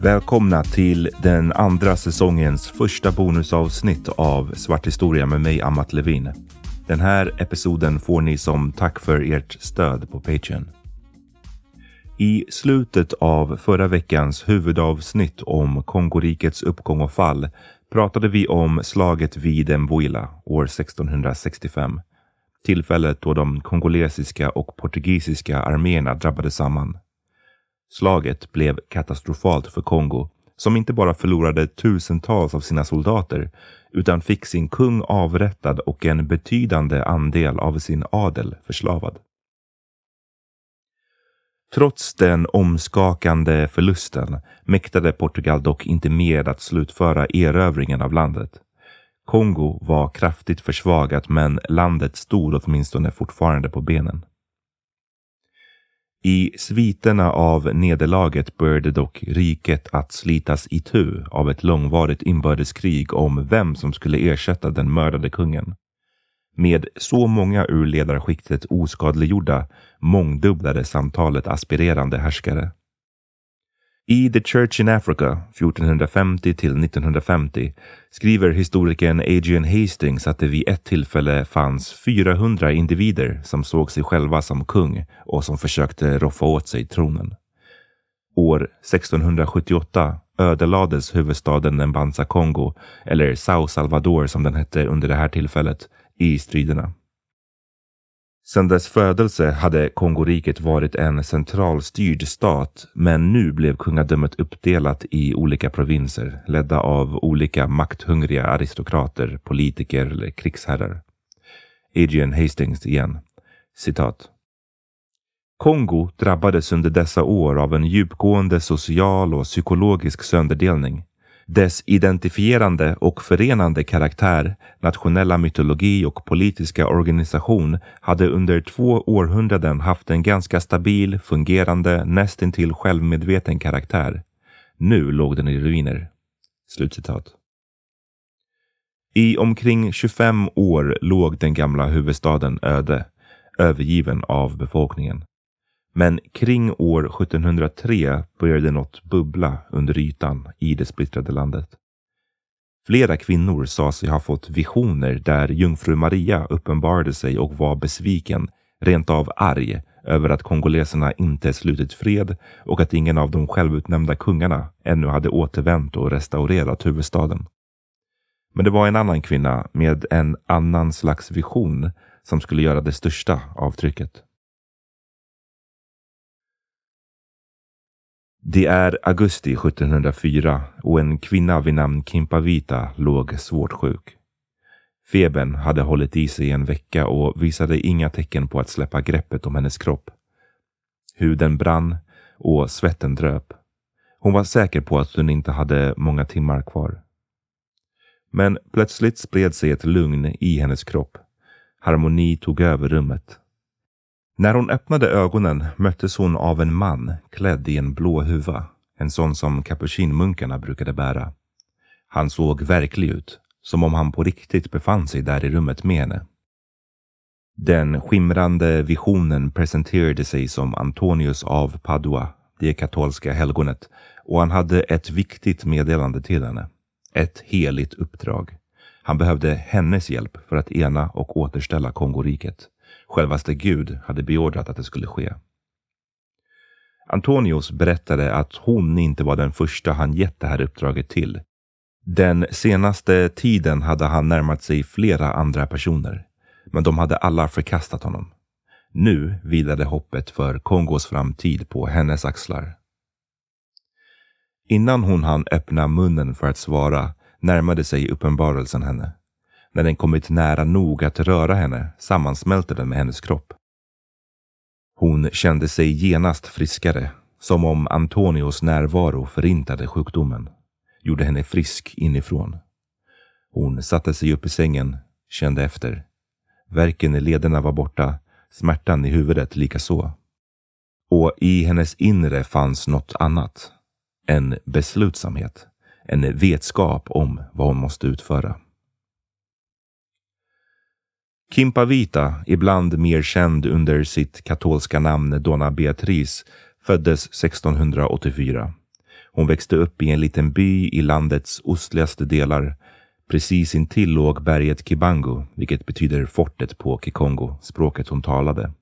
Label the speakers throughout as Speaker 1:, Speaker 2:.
Speaker 1: Välkomna till den andra säsongens första bonusavsnitt av Svart historia med mig, Amat Levin. Den här episoden får ni som tack för ert stöd på Patreon. I slutet av förra veckans huvudavsnitt om Kongorikets uppgång och fall pratade vi om slaget vid Mbuila år 1665. Tillfället då de kongolesiska och portugisiska arméerna drabbade samman. Slaget blev katastrofalt för Kongo, som inte bara förlorade tusentals av sina soldater, utan fick sin kung avrättad och en betydande andel av sin adel förslavad. Trots den omskakande förlusten mäktade Portugal dock inte med att slutföra erövringen av landet. Kongo var kraftigt försvagat men landet stod åtminstone fortfarande på benen. I sviterna av nederlaget började dock riket att slitas itu av ett långvarigt inbördeskrig om vem som skulle ersätta den mördade kungen. Med så många ur ledarskiktet oskadliggjorda mångdubblades samtalet aspirerande härskare. I The Church in Africa 1450 till 1950 skriver historikern Adrian Hastings att det vid ett tillfälle fanns 400 individer som såg sig själva som kung och som försökte roffa åt sig tronen. År 1678 ödelades huvudstaden Mbanza Kongo, eller Sao Salvador som den hette under det här tillfället, i striderna. Sedan dess födelse hade Kongoriket varit en centralstyrd stat, men nu blev kungadömet uppdelat i olika provinser, ledda av olika makthungriga aristokrater, politiker eller krigsherrar. Adrian Hastings igen. Citat. Kongo drabbades under dessa år av en djupgående social och psykologisk sönderdelning. Dess identifierande och förenande karaktär, nationella mytologi och politiska organisation hade under två århundraden haft en ganska stabil, fungerande, nästintill självmedveten karaktär. Nu låg den i ruiner. Slutcitat. I omkring 25 år låg den gamla huvudstaden öde, övergiven av befolkningen. Men kring år 1703 började något bubbla under ytan i det splittrade landet. Flera kvinnor sa sig ha fått visioner där jungfru Maria uppenbarade sig och var besviken, rent av arg, över att kongoleserna inte slutit fred och att ingen av de självutnämnda kungarna ännu hade återvänt och restaurerat huvudstaden. Men det var en annan kvinna med en annan slags vision som skulle göra det största avtrycket. Det är augusti 1704 och en kvinna vid namn Kimpavita låg svårt sjuk. Febern hade hållit i sig en vecka och visade inga tecken på att släppa greppet om hennes kropp. Huden brann, och svetten dröp. Hon var säker på att hon inte hade många timmar kvar. Men plötsligt spred sig ett lugn i hennes kropp. Harmoni tog över rummet. När hon öppnade ögonen möttes hon av en man klädd i en blå huva, en sån som kapucinmunkarna brukade bära. Han såg verklig ut, som om han på riktigt befann sig där i rummet med henne. Den skimrande visionen presenterade sig som Antonius av Padua, det katolska helgonet, och han hade ett viktigt meddelande till henne. Ett heligt uppdrag. Han behövde hennes hjälp för att ena och återställa Kongoriket. Självaste Gud hade beordrat att det skulle ske. Antonius berättade att hon inte var den första han gett det här uppdraget till. Den senaste tiden hade han närmat sig flera andra personer, men de hade alla förkastat honom. Nu vilade hoppet för Kongos framtid på hennes axlar. Innan hon hann öppna munnen för att svara närmade sig uppenbarelsen henne. När den kommit nära nog att röra henne sammansmälte den med hennes kropp. Hon kände sig genast friskare, som om Antonios närvaro förintade sjukdomen, gjorde henne frisk inifrån. Hon satte sig upp i sängen, kände efter. Verken i lederna var borta, smärtan i huvudet likaså. Och i hennes inre fanns något annat. En beslutsamhet, en vetskap om vad hon måste utföra. Kimpavita, ibland mer känd under sitt katolska namn Donna Beatrice, föddes 1684. Hon växte upp i en liten by i landets ostligaste delar. Precis intill låg berget Kibango, vilket betyder fortet på Kikongo, språket hon talade.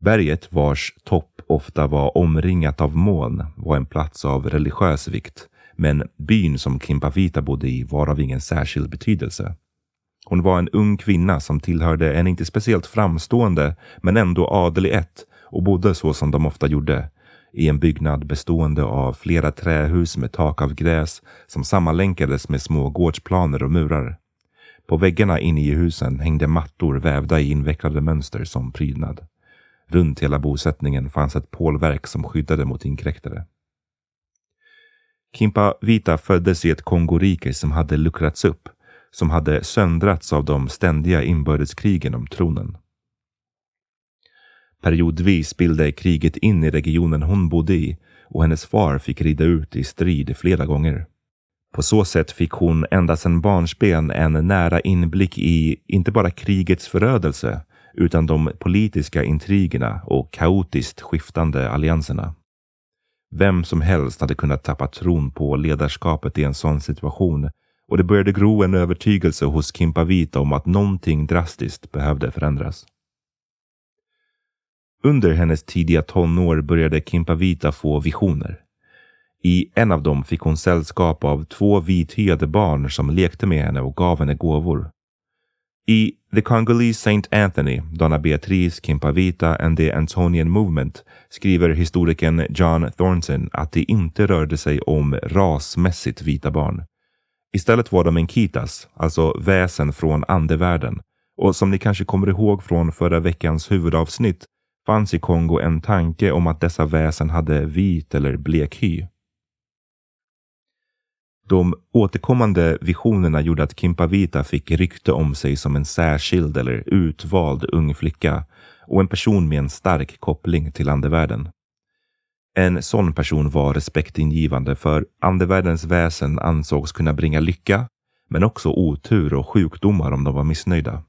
Speaker 1: Berget, vars topp ofta var omringat av moln, var en plats av religiös vikt, men byn som Kimpavita bodde i var av ingen särskild betydelse. Hon var en ung kvinna som tillhörde en inte speciellt framstående, men ändå adelig ett och bodde så som de ofta gjorde, i en byggnad bestående av flera trähus med tak av gräs som sammanlänkades med små gårdsplaner och murar. På väggarna inne i husen hängde mattor vävda i invecklade mönster som prydnad. Runt hela bosättningen fanns ett pålverk som skyddade mot inkräktare. Kimpa Vita föddes i ett Kongorike som hade luckrats upp som hade söndrats av de ständiga inbördeskrigen om tronen. Periodvis spillde kriget in i regionen hon bodde i och hennes far fick rida ut i strid flera gånger. På så sätt fick hon ända sedan barnsben en nära inblick i inte bara krigets förödelse utan de politiska intrigerna och kaotiskt skiftande allianserna. Vem som helst hade kunnat tappa tron på ledarskapet i en sån situation och det började gro en övertygelse hos Kimpavita om att någonting drastiskt behövde förändras. Under hennes tidiga tonår började Kimpavita få visioner. I en av dem fick hon sällskap av två vithyade barn som lekte med henne och gav henne gåvor. I The Congolese Saint Anthony, Donna Beatrice Kimpavita and the Antonian Movement skriver historikern John Thornton att det inte rörde sig om rasmässigt vita barn. Istället var de enkitas, alltså väsen från andevärlden. Och som ni kanske kommer ihåg från förra veckans huvudavsnitt fanns i Kongo en tanke om att dessa väsen hade vit eller blek hy. De återkommande visionerna gjorde att Kimpavita fick rykte om sig som en särskild eller utvald ung flicka och en person med en stark koppling till andevärlden. En sån person var respektingivande för andevärldens väsen ansågs kunna bringa lycka, men också otur och sjukdomar om de var missnöjda.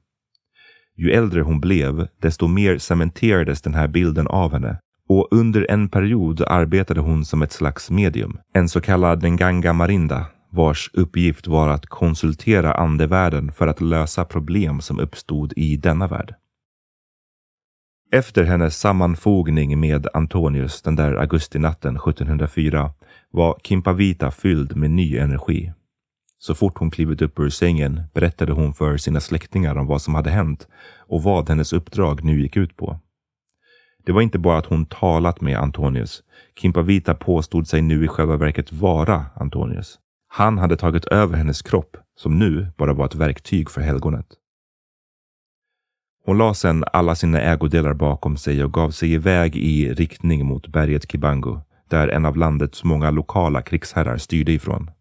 Speaker 1: Ju äldre hon blev, desto mer cementerades den här bilden av henne och under en period arbetade hon som ett slags medium, en så kallad Nganga Marinda, vars uppgift var att konsultera andevärlden för att lösa problem som uppstod i denna värld. Efter hennes sammanfogning med Antonius den där augustinatten 1704 var Kimpavita fylld med ny energi. Så fort hon klivit upp ur sängen berättade hon för sina släktingar om vad som hade hänt och vad hennes uppdrag nu gick ut på. Det var inte bara att hon talat med Antonius. Kimpavita påstod sig nu i själva verket vara Antonius. Han hade tagit över hennes kropp, som nu bara var ett verktyg för helgonet. Hon la sedan alla sina ägodelar bakom sig och gav sig iväg i riktning mot berget Kibango där en av landets många lokala krigsherrar styrde ifrån.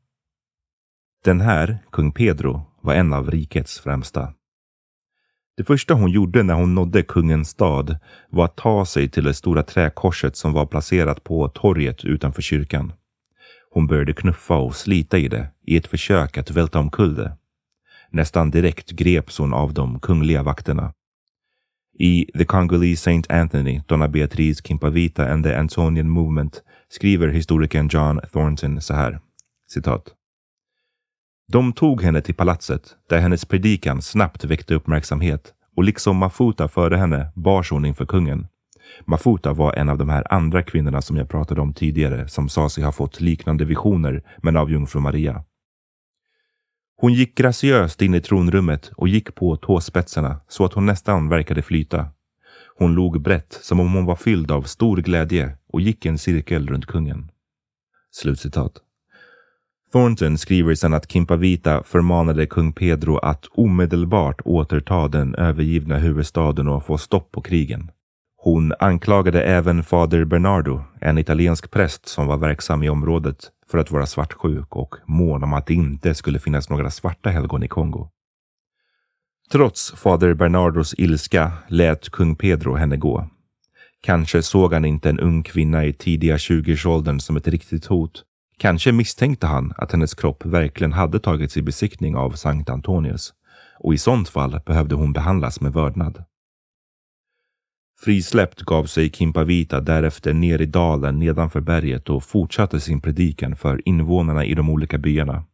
Speaker 1: Den här, kung Pedro, var en av rikets främsta. Det första hon gjorde när hon nådde kungens stad var att ta sig till det stora träkorset som var placerat på torget utanför kyrkan. Hon började knuffa och slita i det i ett försök att välta omkull det. Nästan direkt greps hon av de kungliga vakterna. I The Congolese Saint Anthony, Donna Beatrice Kimpavita and the Antonian Movement skriver historikern John Thornton så här. Citat. De tog henne till palatset där hennes predikan snabbt väckte uppmärksamhet och liksom Mafuta före henne bars hon inför kungen. Mafuta var en av de här andra kvinnorna som jag pratade om tidigare som sa sig ha fått liknande visioner men av jungfru Maria. Hon gick graciöst in i tronrummet och gick på tåspetsarna så att hon nästan verkade flyta. Hon log brett som om hon var fylld av stor glädje och gick en cirkel runt kungen. Slutcitat. Thornton skriver sedan att Kimpavita förmanade kung Pedro att omedelbart återta den övergivna huvudstaden och få stopp på krigen. Hon anklagade även fader Bernardo, en italiensk präst som var verksam i området, för att vara svartsjuk och mån om att det inte skulle finnas några svarta helgon i Kongo. Trots fader Bernardos ilska lät kung Pedro henne gå. Kanske såg han inte en ung kvinna i tidiga 20-årsåldern som ett riktigt hot. Kanske misstänkte han att hennes kropp verkligen hade tagits i besiktning av Sankt Antonius och i sånt fall behövde hon behandlas med vördnad. Frisläppt gav sig Kimpavita därefter ner i dalen nedanför berget och fortsatte sin predikan för invånarna i de olika byarna.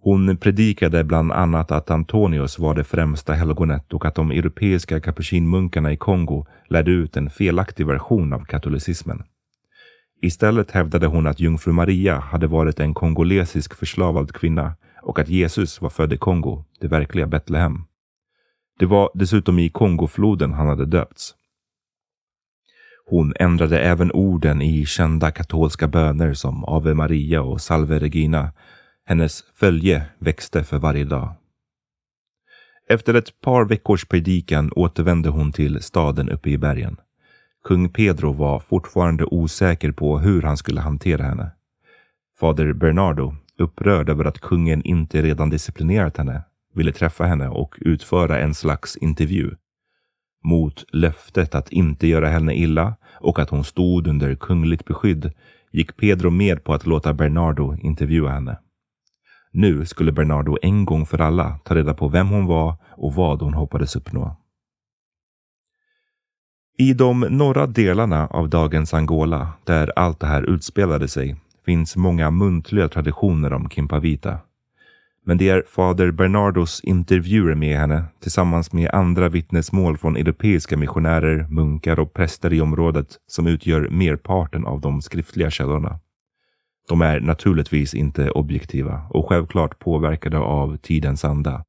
Speaker 1: Hon predikade bland annat att Antonius var det främsta helgonet och att de europeiska kapucinmunkarna i Kongo lärde ut en felaktig version av katolicismen. Istället hävdade hon att jungfru Maria hade varit en kongolesisk förslavad kvinna och att Jesus var född i Kongo, det verkliga Betlehem. Det var dessutom i Kongofloden han hade döpts. Hon ändrade även orden i kända katolska böner som Ave Maria och Salve Regina. Hennes följe växte för varje dag. Efter ett par veckors predikan återvände hon till staden uppe i bergen. Kung Pedro var fortfarande osäker på hur han skulle hantera henne. Fader Bernardo, upprörd över att kungen inte redan disciplinerat henne, ville träffa henne och utföra en slags intervju. Mot löftet att inte göra henne illa och att hon stod under kungligt beskydd gick Pedro med på att låta Bernardo intervjua henne. Nu skulle Bernardo en gång för alla ta reda på vem hon var och vad hon hoppades uppnå. I de norra delarna av dagens Angola, där allt det här utspelade sig, finns många muntliga traditioner om Kimpavita. Men det är fader Bernardos intervjuer med henne tillsammans med andra vittnesmål från europeiska missionärer, munkar och präster i området som utgör merparten av de skriftliga källorna. De är naturligtvis inte objektiva och självklart påverkade av tidens anda.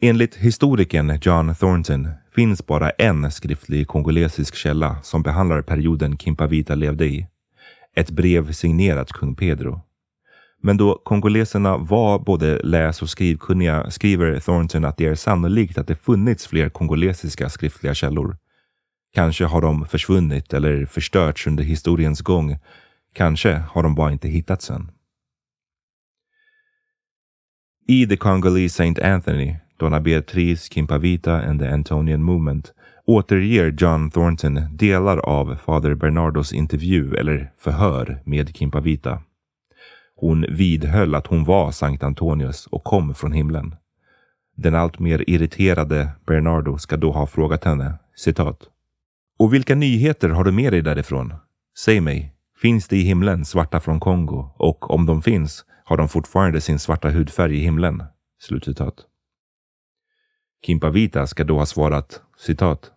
Speaker 1: Enligt historikern John Thornton finns bara en skriftlig kongolesisk källa som behandlar perioden Kimpavita levde i. Ett brev signerat kung Pedro. Men då kongoleserna var både läs och skrivkunniga skriver Thornton att det är sannolikt att det funnits fler kongolesiska skriftliga källor. Kanske har de försvunnit eller förstörts under historiens gång. Kanske har de bara inte hittats än. I The Congolese Saint Anthony Donna Beatrice Kimpavita and the Antonian Movement återger John Thornton delar av fader Bernardos intervju eller förhör med Kimpavita. Hon vidhöll att hon var Sankt Antonius och kom från himlen. Den alltmer irriterade Bernardo ska då ha frågat henne, citat. Och vilka nyheter har du med dig därifrån? Säg mig, finns det i himlen svarta från Kongo? Och om de finns, har de fortfarande sin svarta hudfärg i himlen? Slutcitat. Kimpavita ska då ha svarat citat.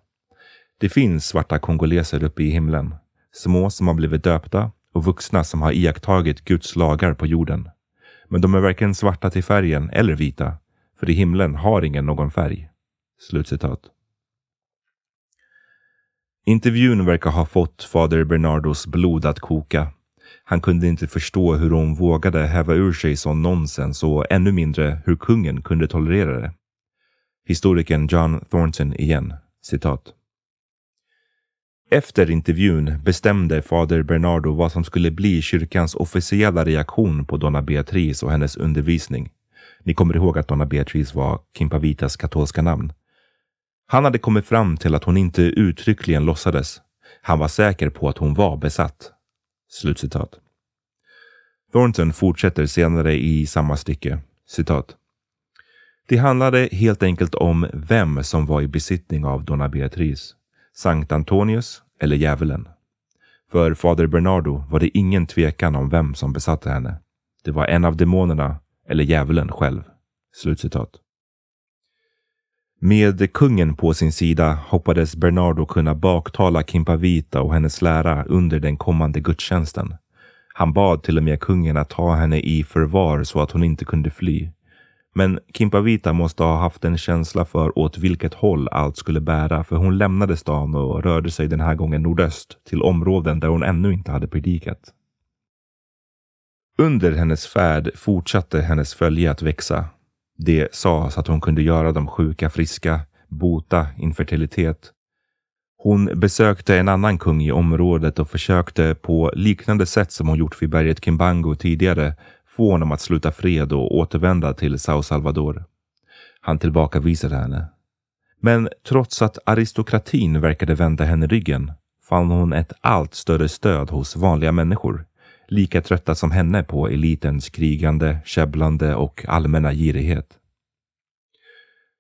Speaker 1: Det finns svarta kongoleser uppe i himlen. Små som har blivit döpta och vuxna som har iakttagit Guds lagar på jorden. Men de är varken svarta till färgen eller vita, för i himlen har ingen någon färg. Slutcitat. Intervjun verkar ha fått fader Bernardos blod att koka. Han kunde inte förstå hur hon vågade häva ur sig sån nonsens och ännu mindre hur kungen kunde tolerera det. Historikern John Thornton igen, citat. Efter intervjun bestämde fader Bernardo vad som skulle bli kyrkans officiella reaktion på Donna Beatrice och hennes undervisning. Ni kommer ihåg att Donna Beatrice var Kimpavitas katolska namn. Han hade kommit fram till att hon inte uttryckligen låtsades. Han var säker på att hon var besatt. Slutcitat. Thornton fortsätter senare i samma stycke. Citat. Det handlade helt enkelt om vem som var i besittning av Donna Beatrice. Sankt Antonius eller djävulen. För fader Bernardo var det ingen tvekan om vem som besatte henne. Det var en av demonerna eller djävulen själv. Slutcitat. Med kungen på sin sida hoppades Bernardo kunna baktala Kimpavita och hennes lära under den kommande gudstjänsten. Han bad till och med kungen att ta henne i förvar så att hon inte kunde fly. Men Kimpavita måste ha haft en känsla för åt vilket håll allt skulle bära, för hon lämnade stan och rörde sig den här gången nordöst till områden där hon ännu inte hade predikat. Under hennes färd fortsatte hennes följe att växa. Det sades att hon kunde göra de sjuka friska, bota infertilitet. Hon besökte en annan kung i området och försökte på liknande sätt som hon gjort vid berget Kimbango tidigare få honom att sluta fred och återvända till Sao Salvador. Han tillbakavisade henne. Men trots att aristokratin verkade vända henne ryggen fann hon ett allt större stöd hos vanliga människor. Lika trötta som henne på elitens krigande, käbblande och allmänna girighet.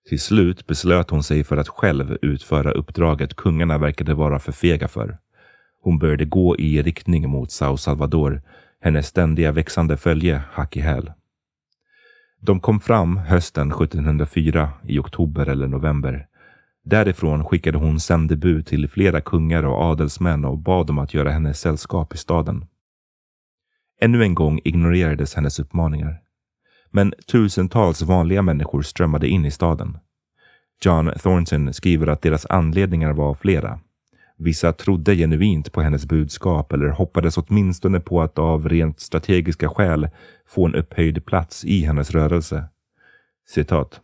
Speaker 1: Till slut beslöt hon sig för att själv utföra uppdraget kungarna verkade vara för fega för. Hon började gå i riktning mot Sao Salvador hennes ständiga växande följe hack i häl. De kom fram hösten 1704 i oktober eller november. Därifrån skickade hon sändebud till flera kungar och adelsmän och bad dem att göra henne sällskap i staden. Ännu en gång ignorerades hennes uppmaningar. Men tusentals vanliga människor strömmade in i staden. John Thornton skriver att deras anledningar var flera. Vissa trodde genuint på hennes budskap eller hoppades åtminstone på att av rent strategiska skäl få en upphöjd plats i hennes rörelse. Citat.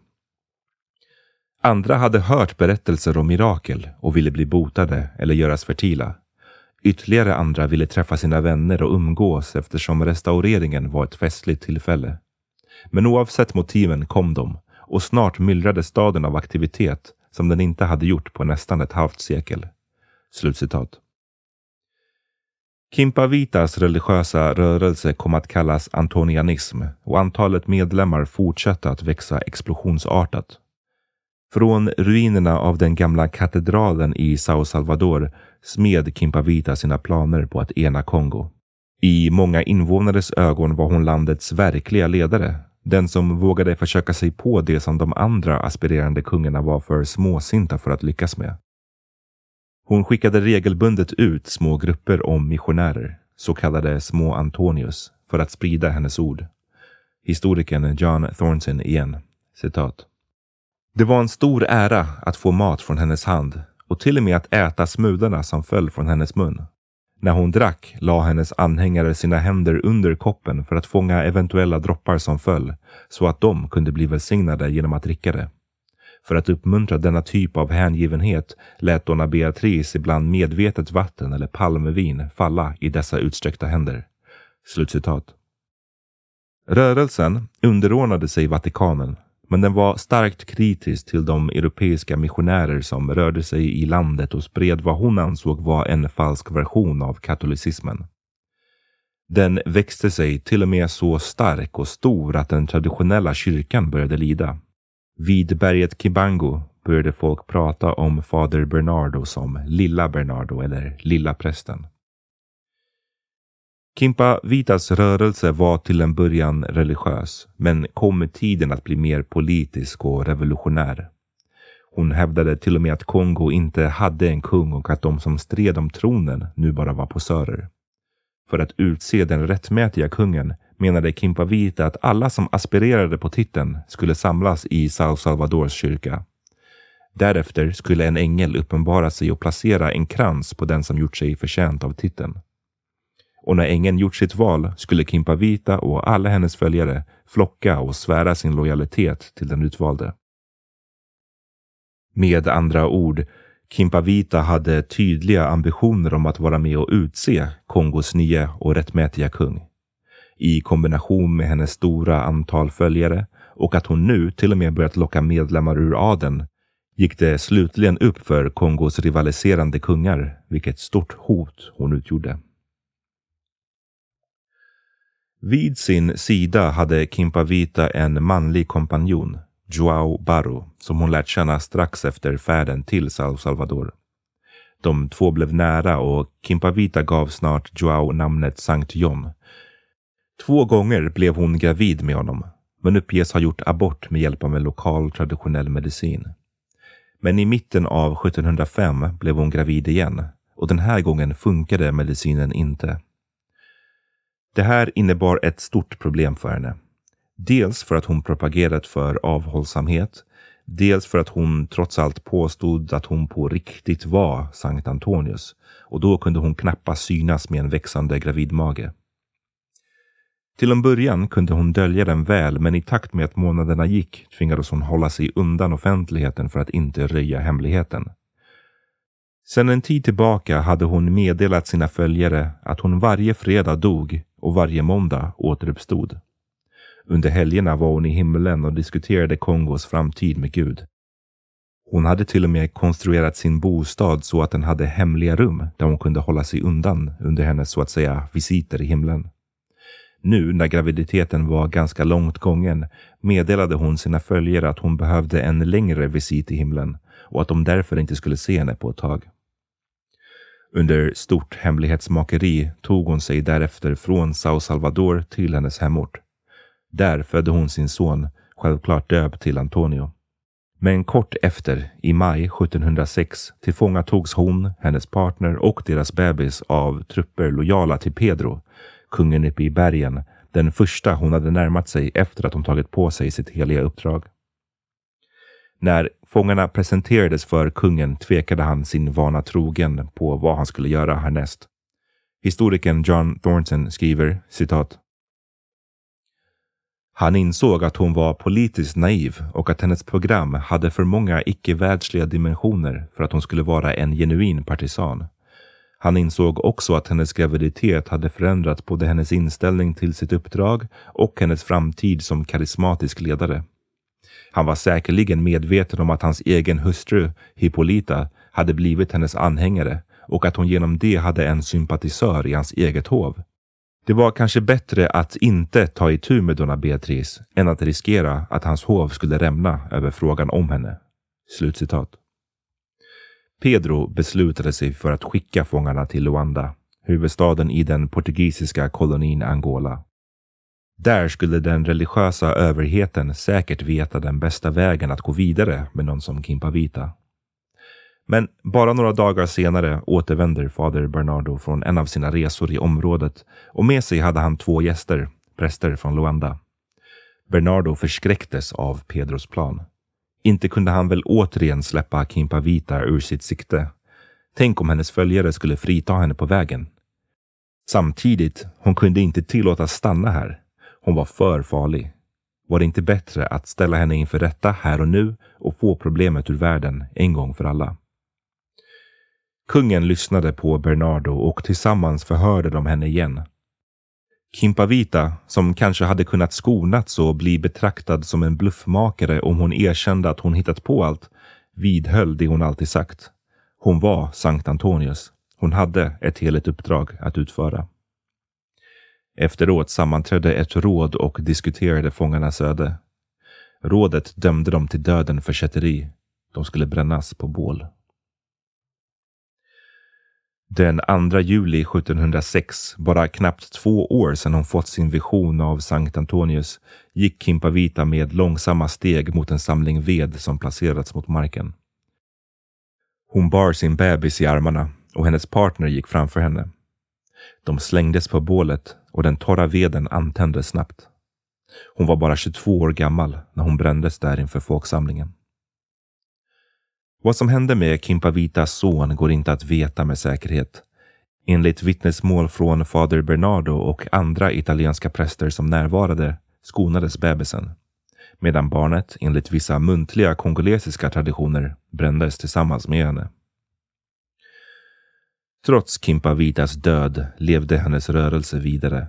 Speaker 1: Andra hade hört berättelser om mirakel och ville bli botade eller göras fertila. Ytterligare andra ville träffa sina vänner och umgås eftersom restaureringen var ett festligt tillfälle. Men oavsett motiven kom de och snart myllrade staden av aktivitet som den inte hade gjort på nästan ett halvt sekel. Slutcitat. Kimpavitas religiösa rörelse kom att kallas antonianism och antalet medlemmar fortsatte att växa explosionsartat. Från ruinerna av den gamla katedralen i Sao Salvador smed Kimpavita sina planer på att ena Kongo. I många invånares ögon var hon landets verkliga ledare. Den som vågade försöka sig på det som de andra aspirerande kungarna var för småsinta för att lyckas med. Hon skickade regelbundet ut små grupper om missionärer, så kallade små Antonius, för att sprida hennes ord. Historikern John Thornton igen, citat. Det var en stor ära att få mat från hennes hand och till och med att äta smulorna som föll från hennes mun. När hon drack la hennes anhängare sina händer under koppen för att fånga eventuella droppar som föll, så att de kunde bli välsignade genom att dricka det. För att uppmuntra denna typ av hängivenhet lät Donna Beatrice ibland medvetet vatten eller palmvin falla i dessa utsträckta händer. Slutcitat. Rörelsen underordnade sig Vatikanen, men den var starkt kritisk till de europeiska missionärer som rörde sig i landet och spred vad hon ansåg var en falsk version av katolicismen. Den växte sig till och med så stark och stor att den traditionella kyrkan började lida. Vid berget Kibango började folk prata om fader Bernardo som Lilla Bernardo eller Lilla prästen. Kimpa Vitas rörelse var till en början religiös, men kom med tiden att bli mer politisk och revolutionär. Hon hävdade till och med att Kongo inte hade en kung och att de som stred om tronen nu bara var posörer. För att utse den rättmätiga kungen menade Kimpavita att alla som aspirerade på titeln skulle samlas i Sao Salvadors kyrka. Därefter skulle en ängel uppenbara sig och placera en krans på den som gjort sig förtjänt av titeln. Och när ängeln gjort sitt val skulle Kimpavita och alla hennes följare flocka och svära sin lojalitet till den utvalde. Med andra ord, Kimpavita hade tydliga ambitioner om att vara med och utse Kongos nya och rättmätiga kung. I kombination med hennes stora antal följare och att hon nu till och med börjat locka medlemmar ur adeln gick det slutligen upp för Kongos rivaliserande kungar vilket stort hot hon utgjorde. Vid sin sida hade Kimpavita en manlig kompanjon, Joao Barro, som hon lärt känna strax efter färden till Sao Salvador. De två blev nära och Kimpavita gav snart Joao namnet Sankt John. Två gånger blev hon gravid med honom, men uppges ha gjort abort med hjälp av en lokal traditionell medicin. Men i mitten av 1705 blev hon gravid igen och den här gången funkade medicinen inte. Det här innebar ett stort problem för henne. Dels för att hon propagerat för avhållsamhet, dels för att hon trots allt påstod att hon på riktigt var Sankt Antonius och då kunde hon knappast synas med en växande gravidmage. Till en början kunde hon dölja den väl, men i takt med att månaderna gick tvingades hon hålla sig undan offentligheten för att inte röja hemligheten. Sedan en tid tillbaka hade hon meddelat sina följare att hon varje fredag dog och varje måndag återuppstod. Under helgerna var hon i himlen och diskuterade Kongos framtid med Gud. Hon hade till och med konstruerat sin bostad så att den hade hemliga rum där hon kunde hålla sig undan under hennes så att säga visiter i himlen. Nu när graviditeten var ganska långt gången meddelade hon sina följare att hon behövde en längre visit i himlen och att de därför inte skulle se henne på ett tag. Under stort hemlighetsmakeri tog hon sig därefter från Sao Salvador till hennes hemort. Där födde hon sin son, självklart döpt till Antonio. Men kort efter, i maj 1706, tillfångatogs hon, hennes partner och deras bebis av trupper lojala till Pedro, kungen uppe i bergen, den första hon hade närmat sig efter att hon tagit på sig sitt heliga uppdrag. När fångarna presenterades för kungen tvekade han sin vana trogen på vad han skulle göra härnäst. Historikern John Thornton skriver citat. Han insåg att hon var politiskt naiv och att hennes program hade för många icke-världsliga dimensioner för att hon skulle vara en genuin partisan. Han insåg också att hennes graviditet hade förändrat både hennes inställning till sitt uppdrag och hennes framtid som karismatisk ledare. Han var säkerligen medveten om att hans egen hustru, Hippolyta, hade blivit hennes anhängare och att hon genom det hade en sympatisör i hans eget hov. Det var kanske bättre att inte ta itu med Donna Beatrice än att riskera att hans hov skulle rämna över frågan om henne. Slutcitat. Pedro beslutade sig för att skicka fångarna till Luanda, huvudstaden i den portugisiska kolonin Angola. Där skulle den religiösa överheten säkert veta den bästa vägen att gå vidare med någon som Kimpavita. Men bara några dagar senare återvänder fader Bernardo från en av sina resor i området och med sig hade han två gäster, präster från Luanda. Bernardo förskräcktes av Pedros plan. Inte kunde han väl återigen släppa Kimpavita ur sitt sikte. Tänk om hennes följare skulle frita henne på vägen. Samtidigt, hon kunde inte tillåtas stanna här. Hon var för farlig. Var det inte bättre att ställa henne inför rätta här och nu och få problemet ur världen en gång för alla? Kungen lyssnade på Bernardo och tillsammans förhörde de henne igen. Kimpavita, som kanske hade kunnat skonats och bli betraktad som en bluffmakare om hon erkände att hon hittat på allt, vidhöll det hon alltid sagt. Hon var Sankt Antonius. Hon hade ett heligt uppdrag att utföra. Efteråt sammanträdde ett råd och diskuterade fångarnas öde. Rådet dömde dem till döden för kätteri. De skulle brännas på bål. Den 2 juli 1706, bara knappt två år sedan hon fått sin vision av Sankt Antonius, gick Kimpavita med långsamma steg mot en samling ved som placerats mot marken. Hon bar sin bebis i armarna och hennes partner gick framför henne. De slängdes på bålet och den torra veden antändes snabbt. Hon var bara 22 år gammal när hon brändes där inför folksamlingen. Vad som hände med Kimpavitas son går inte att veta med säkerhet. Enligt vittnesmål från fader Bernardo och andra italienska präster som närvarade skonades bebisen. medan barnet enligt vissa muntliga kongolesiska traditioner brändes tillsammans med henne. Trots Kimpavitas död levde hennes rörelse vidare.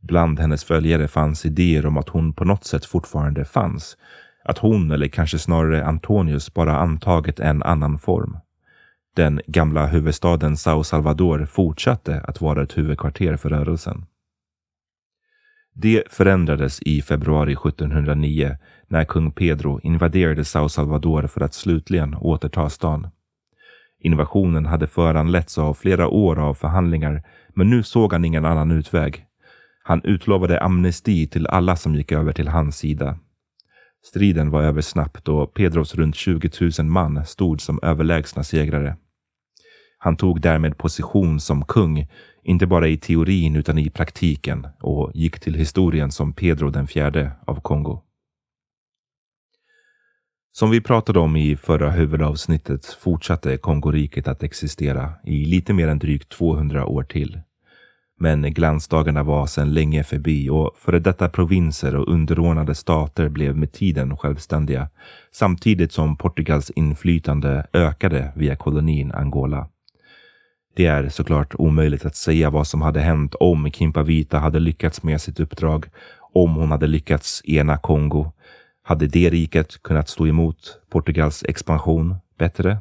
Speaker 1: Bland hennes följare fanns idéer om att hon på något sätt fortfarande fanns. Att hon, eller kanske snarare Antonius, bara antagit en annan form. Den gamla huvudstaden Sao Salvador fortsatte att vara ett huvudkvarter för rörelsen. Det förändrades i februari 1709 när kung Pedro invaderade Sao Salvador för att slutligen återta stan. Invasionen hade föranletts av flera år av förhandlingar, men nu såg han ingen annan utväg. Han utlovade amnesti till alla som gick över till hans sida. Striden var över snabbt och Pedros runt 20 000 man stod som överlägsna segrare. Han tog därmed position som kung, inte bara i teorin utan i praktiken och gick till historien som Pedro den fjärde av Kongo. Som vi pratade om i förra huvudavsnittet fortsatte Kongoriket att existera i lite mer än drygt 200 år till. Men glansdagarna var sedan länge förbi och före detta provinser och underordnade stater blev med tiden självständiga samtidigt som Portugals inflytande ökade via kolonin Angola. Det är såklart omöjligt att säga vad som hade hänt om Kimpavita hade lyckats med sitt uppdrag, om hon hade lyckats ena Kongo. Hade det riket kunnat stå emot Portugals expansion bättre?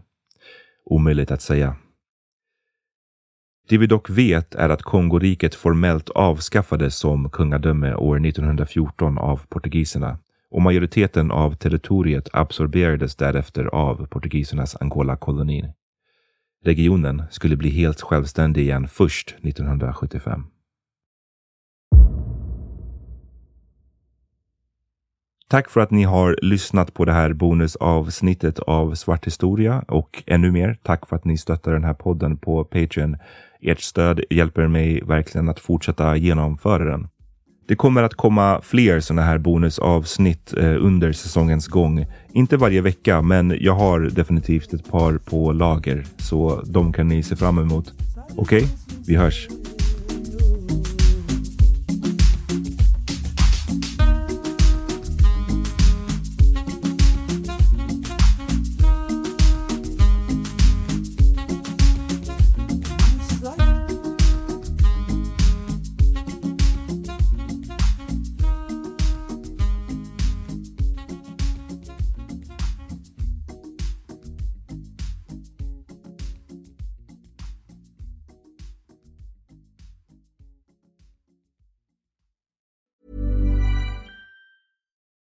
Speaker 1: Omöjligt att säga. Det vi dock vet är att Kongoriket formellt avskaffades som kungadöme år 1914 av portugiserna och majoriteten av territoriet absorberades därefter av portugisernas Angola-koloni. Regionen skulle bli helt självständig igen först 1975. Tack för att ni har lyssnat på det här bonusavsnittet av Svart historia och ännu mer tack för att ni stöttar den här podden på Patreon. Ert stöd hjälper mig verkligen att fortsätta genomföra den. Det kommer att komma fler sådana här bonusavsnitt eh, under säsongens gång. Inte varje vecka, men jag har definitivt ett par på lager, så de kan ni se fram emot. Okej, okay? vi hörs.